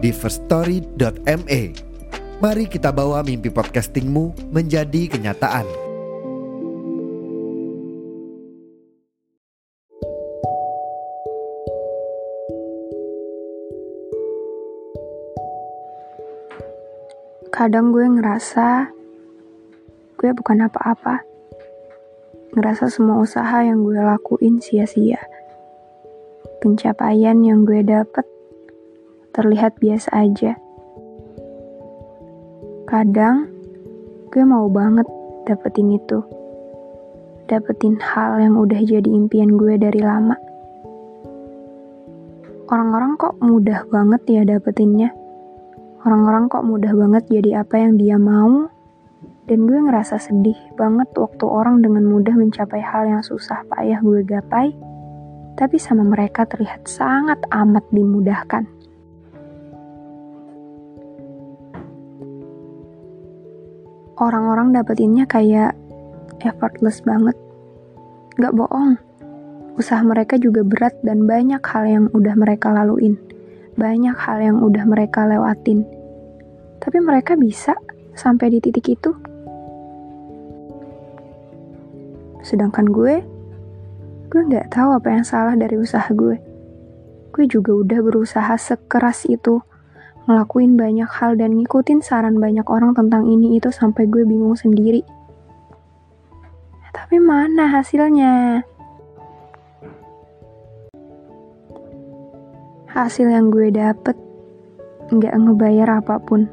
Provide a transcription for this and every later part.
di firststory.me. Mari kita bawa mimpi podcastingmu menjadi kenyataan. Kadang gue ngerasa gue bukan apa-apa. Ngerasa semua usaha yang gue lakuin sia-sia. Pencapaian yang gue dapet terlihat biasa aja. Kadang gue mau banget dapetin itu. Dapetin hal yang udah jadi impian gue dari lama. Orang-orang kok mudah banget ya dapetinnya. Orang-orang kok mudah banget jadi apa yang dia mau. Dan gue ngerasa sedih banget waktu orang dengan mudah mencapai hal yang susah payah gue gapai, tapi sama mereka terlihat sangat amat dimudahkan. Orang-orang dapetinnya kayak effortless banget. Gak bohong, usaha mereka juga berat dan banyak hal yang udah mereka laluin. Banyak hal yang udah mereka lewatin. Tapi mereka bisa sampai di titik itu. Sedangkan gue, gue gak tahu apa yang salah dari usaha gue. Gue juga udah berusaha sekeras itu ngelakuin banyak hal dan ngikutin saran banyak orang tentang ini itu sampai gue bingung sendiri. Tapi mana hasilnya? Hasil yang gue dapet nggak ngebayar apa pun.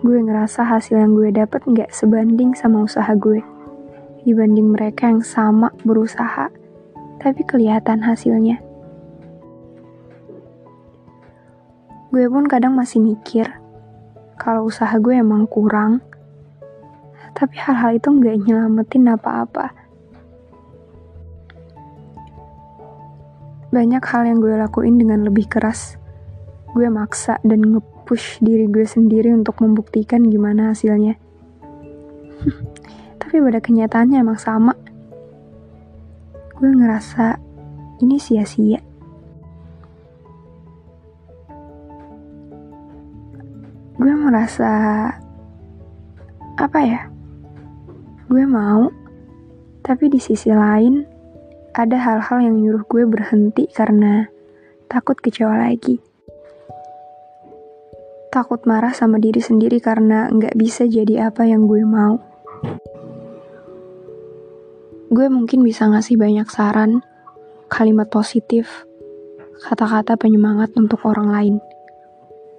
Gue ngerasa hasil yang gue dapet nggak sebanding sama usaha gue. Dibanding mereka yang sama berusaha, tapi kelihatan hasilnya. Gue pun kadang masih mikir kalau usaha gue emang kurang, tapi hal-hal itu nggak nyelamatin apa-apa. Banyak hal yang gue lakuin dengan lebih keras. Gue maksa dan nge-push diri gue sendiri untuk membuktikan gimana hasilnya. tapi pada kenyataannya emang sama. Gue ngerasa ini sia-sia. Gue merasa apa ya? Gue mau tapi di sisi lain ada hal-hal yang nyuruh gue berhenti karena takut kecewa lagi. Takut marah sama diri sendiri karena nggak bisa jadi apa yang gue mau. Gue mungkin bisa ngasih banyak saran kalimat positif kata-kata penyemangat untuk orang lain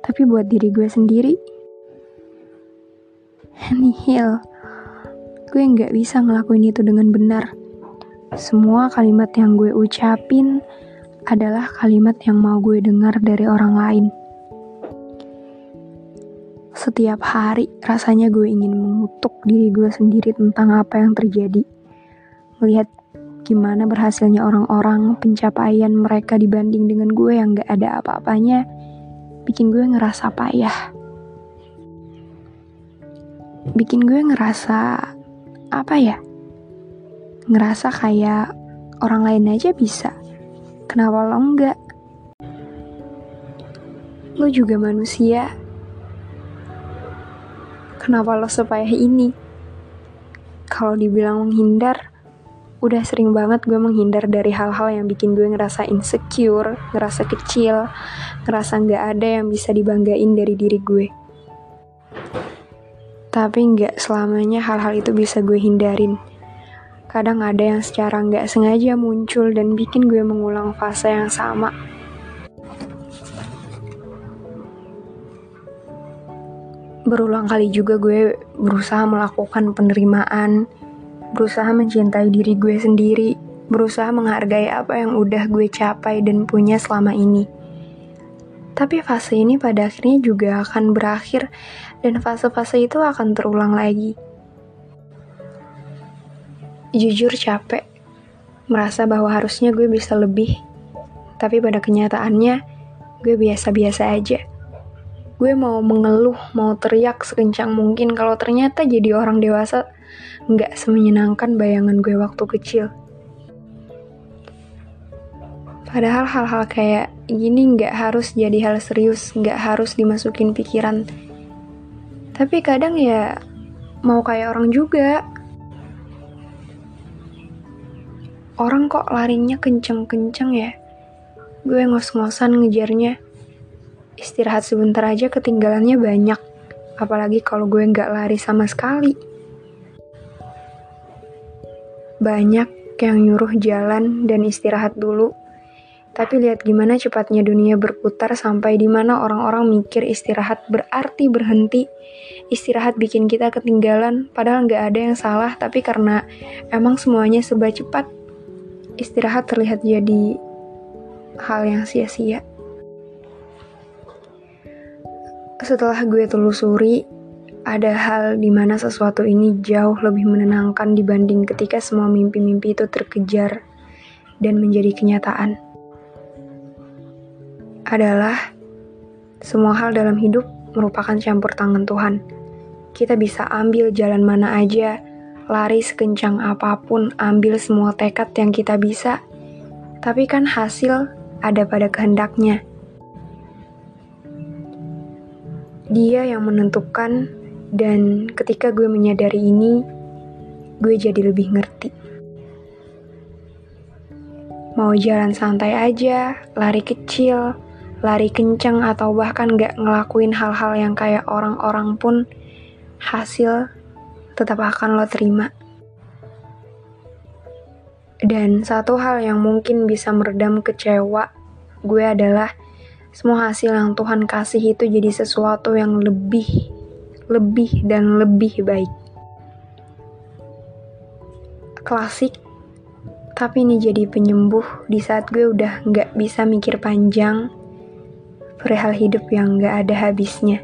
tapi buat diri gue sendiri, nihil. Gue nggak bisa ngelakuin itu dengan benar. Semua kalimat yang gue ucapin adalah kalimat yang mau gue dengar dari orang lain. Setiap hari rasanya gue ingin mengutuk diri gue sendiri tentang apa yang terjadi. Melihat gimana berhasilnya orang-orang, pencapaian mereka dibanding dengan gue yang gak ada apa-apanya, bikin gue ngerasa payah. Bikin gue ngerasa apa ya? Ngerasa kayak orang lain aja bisa. Kenapa lo enggak? Lo juga manusia. Kenapa lo sepayah ini? Kalau dibilang menghindar, udah sering banget gue menghindar dari hal-hal yang bikin gue ngerasa insecure, ngerasa kecil, ngerasa nggak ada yang bisa dibanggain dari diri gue. Tapi nggak selamanya hal-hal itu bisa gue hindarin. Kadang ada yang secara nggak sengaja muncul dan bikin gue mengulang fase yang sama. Berulang kali juga gue berusaha melakukan penerimaan, berusaha mencintai diri gue sendiri, berusaha menghargai apa yang udah gue capai dan punya selama ini. Tapi fase ini pada akhirnya juga akan berakhir dan fase-fase itu akan terulang lagi. Jujur capek, merasa bahwa harusnya gue bisa lebih, tapi pada kenyataannya gue biasa-biasa aja. Gue mau mengeluh, mau teriak sekencang mungkin kalau ternyata jadi orang dewasa nggak semenyenangkan bayangan gue waktu kecil. Padahal hal-hal kayak gini nggak harus jadi hal serius, nggak harus dimasukin pikiran. Tapi kadang ya mau kayak orang juga. Orang kok larinya kenceng-kenceng ya? Gue ngos-ngosan ngejarnya. Istirahat sebentar aja ketinggalannya banyak. Apalagi kalau gue nggak lari sama sekali. Banyak yang nyuruh jalan dan istirahat dulu tapi lihat gimana cepatnya dunia berputar sampai di mana orang-orang mikir istirahat berarti berhenti. Istirahat bikin kita ketinggalan, padahal nggak ada yang salah, tapi karena emang semuanya serba cepat, istirahat terlihat jadi hal yang sia-sia. Setelah gue telusuri, ada hal di mana sesuatu ini jauh lebih menenangkan dibanding ketika semua mimpi-mimpi itu terkejar dan menjadi kenyataan adalah semua hal dalam hidup merupakan campur tangan Tuhan. Kita bisa ambil jalan mana aja, lari sekencang apa pun, ambil semua tekad yang kita bisa, tapi kan hasil ada pada kehendaknya. Dia yang menentukan, dan ketika gue menyadari ini, gue jadi lebih ngerti. Mau jalan santai aja, lari kecil, lari kenceng atau bahkan gak ngelakuin hal-hal yang kayak orang-orang pun hasil tetap akan lo terima. Dan satu hal yang mungkin bisa meredam kecewa gue adalah semua hasil yang Tuhan kasih itu jadi sesuatu yang lebih, lebih, dan lebih baik. Klasik, tapi ini jadi penyembuh di saat gue udah gak bisa mikir panjang perihal hidup yang gak ada habisnya.